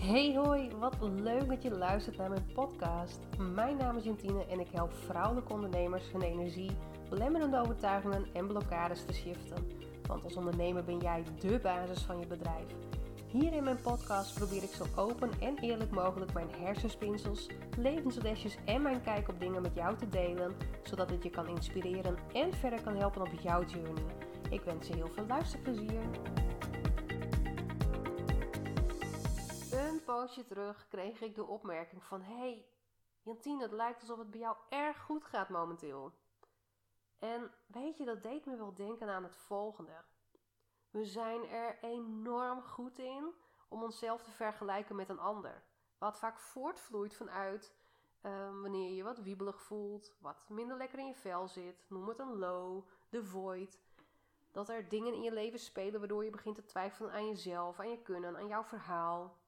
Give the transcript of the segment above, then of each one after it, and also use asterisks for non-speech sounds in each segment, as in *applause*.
Hey hoi, wat leuk dat je luistert naar mijn podcast. Mijn naam is Jantine en ik help vrouwelijke ondernemers hun energie, belemmerende overtuigingen en blokkades te shiften. Want als ondernemer ben jij dé basis van je bedrijf. Hier in mijn podcast probeer ik zo open en eerlijk mogelijk mijn hersenspinsels, levenslesjes en mijn kijk op dingen met jou te delen, zodat het je kan inspireren en verder kan helpen op jouw journey. Ik wens je heel veel luisterplezier. Poosje terug kreeg ik de opmerking van: Hey, Jantine, het lijkt alsof het bij jou erg goed gaat momenteel. En weet je, dat deed me wel denken aan het volgende. We zijn er enorm goed in om onszelf te vergelijken met een ander. Wat vaak voortvloeit vanuit um, wanneer je wat wiebelig voelt, wat minder lekker in je vel zit, noem het een low, de void. Dat er dingen in je leven spelen waardoor je begint te twijfelen aan jezelf, aan je kunnen, aan jouw verhaal.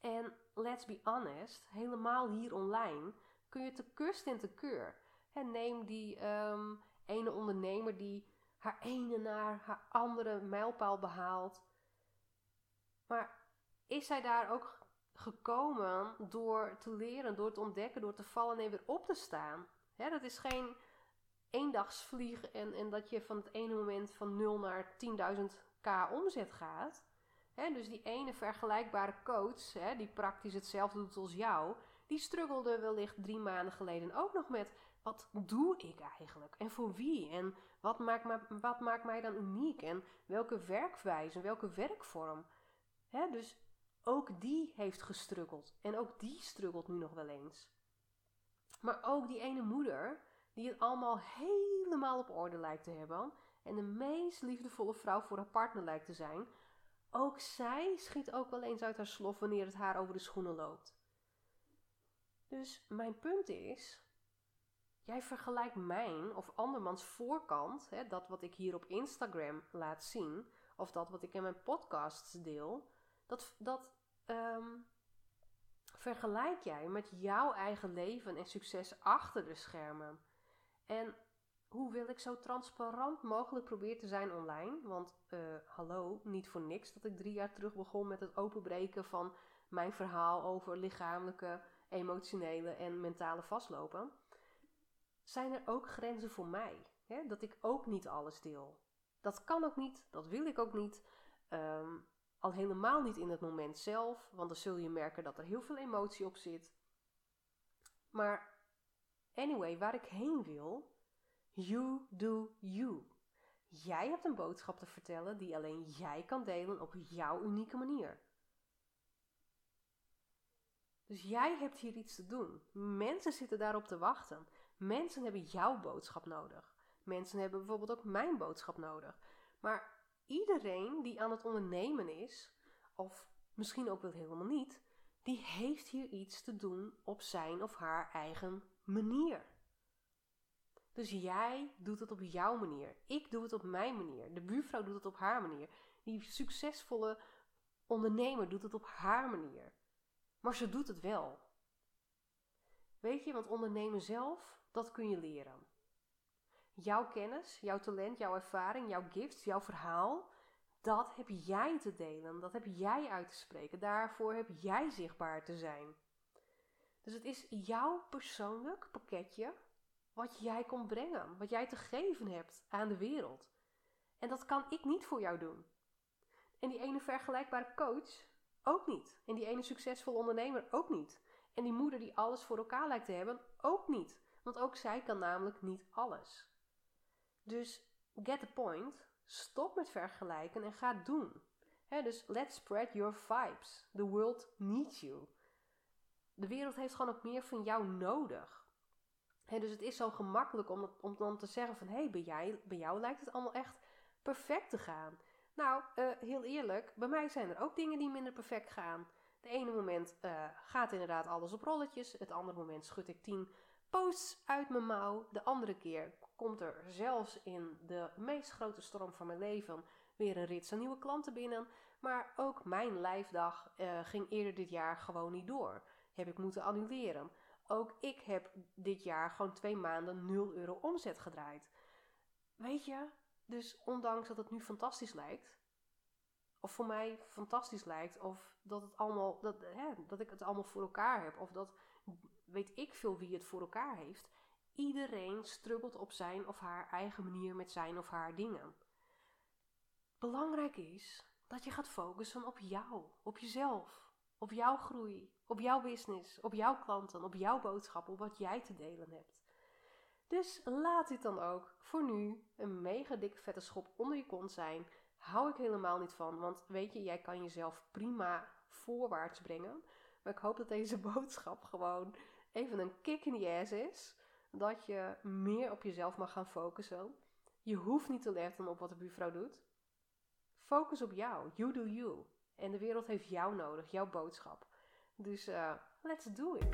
En let's be honest, helemaal hier online kun je te kust en te keur. En neem die um, ene ondernemer die haar ene naar haar andere mijlpaal behaalt. Maar is zij daar ook gekomen door te leren, door te ontdekken, door te vallen en weer op te staan? dat is geen eendagsvlieg en, en dat je van het ene moment van 0 naar 10.000k omzet gaat dus die ene vergelijkbare coach, die praktisch hetzelfde doet als jou, die struggelde wellicht drie maanden geleden ook nog met: wat doe ik eigenlijk? En voor wie? En wat maakt, wat maakt mij dan uniek? En welke werkwijze, welke werkvorm? dus ook die heeft gestruggeld. En ook die struggelt nu nog wel eens. Maar ook die ene moeder, die het allemaal helemaal op orde lijkt te hebben. En de meest liefdevolle vrouw voor haar partner lijkt te zijn ook zij schiet ook wel eens uit haar slof wanneer het haar over de schoenen loopt. Dus mijn punt is, jij vergelijkt mijn of andermans voorkant, hè, dat wat ik hier op Instagram laat zien, of dat wat ik in mijn podcasts deel, dat, dat um, vergelijk jij met jouw eigen leven en succes achter de schermen. En hoewel ik zo transparant mogelijk probeer te zijn online. Want uh, hallo, niet voor niks dat ik drie jaar terug begon met het openbreken van mijn verhaal over lichamelijke, emotionele en mentale vastlopen. Zijn er ook grenzen voor mij? Hè? Dat ik ook niet alles deel. Dat kan ook niet, dat wil ik ook niet. Um, al helemaal niet in het moment zelf, want dan zul je merken dat er heel veel emotie op zit. Maar anyway, waar ik heen wil, You do you. Jij hebt een boodschap te vertellen die alleen jij kan delen op jouw unieke manier. Dus jij hebt hier iets te doen. Mensen zitten daarop te wachten. Mensen hebben jouw boodschap nodig. Mensen hebben bijvoorbeeld ook mijn boodschap nodig. Maar iedereen die aan het ondernemen is, of misschien ook wel helemaal niet, die heeft hier iets te doen op zijn of haar eigen manier. Dus jij doet het op jouw manier. Ik doe het op mijn manier. De buurvrouw doet het op haar manier. Die succesvolle ondernemer doet het op haar manier. Maar ze doet het wel. Weet je, want ondernemen zelf, dat kun je leren. Jouw kennis, jouw talent, jouw ervaring, jouw gifts, jouw verhaal, dat heb jij te delen. Dat heb jij uit te spreken. Daarvoor heb jij zichtbaar te zijn. Dus het is jouw persoonlijk pakketje wat jij komt brengen, wat jij te geven hebt aan de wereld. En dat kan ik niet voor jou doen. En die ene vergelijkbare coach ook niet. En die ene succesvolle ondernemer ook niet. En die moeder die alles voor elkaar lijkt te hebben ook niet. Want ook zij kan namelijk niet alles. Dus get the point. Stop met vergelijken en ga doen. dus let's spread your vibes. The world needs you. De wereld heeft gewoon ook meer van jou nodig dus het is zo gemakkelijk om, om dan te zeggen van... hé, hey, bij, bij jou lijkt het allemaal echt perfect te gaan. Nou, uh, heel eerlijk, bij mij zijn er ook dingen die minder perfect gaan. De ene moment uh, gaat inderdaad alles op rolletjes. Het andere moment schud ik tien posts uit mijn mouw. De andere keer komt er zelfs in de meest grote storm van mijn leven... weer een rits aan nieuwe klanten binnen. Maar ook mijn lijfdag uh, ging eerder dit jaar gewoon niet door. Heb ik moeten annuleren. Ook ik heb dit jaar gewoon twee maanden 0 euro omzet gedraaid. Weet je, dus ondanks dat het nu fantastisch lijkt, of voor mij fantastisch lijkt, of dat, het allemaal, dat, hè, dat ik het allemaal voor elkaar heb, of dat weet ik veel wie het voor elkaar heeft. Iedereen struggelt op zijn of haar eigen manier met zijn of haar dingen. Belangrijk is dat je gaat focussen op jou, op jezelf, op jouw groei, op jouw business, op jouw klanten, op jouw boodschap, op wat jij te delen hebt. Dus laat dit dan ook voor nu een mega dikke vette schop onder je kont zijn. Hou ik helemaal niet van, want weet je, jij kan jezelf prima voorwaarts brengen. Maar ik hoop dat deze *laughs* boodschap gewoon even een kick in the ass is. Dat je meer op jezelf mag gaan focussen. Je hoeft niet te letten op wat de buurvrouw doet. Focus op jou. You do you. En de wereld heeft jou nodig, jouw boodschap. Dus uh, let's do it.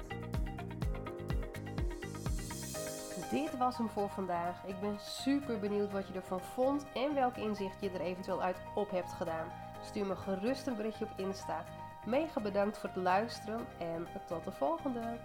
Dit was hem voor vandaag. Ik ben super benieuwd wat je ervan vond en welk inzicht je er eventueel uit op hebt gedaan. Stuur me gerust een berichtje op Insta. Mega bedankt voor het luisteren en tot de volgende.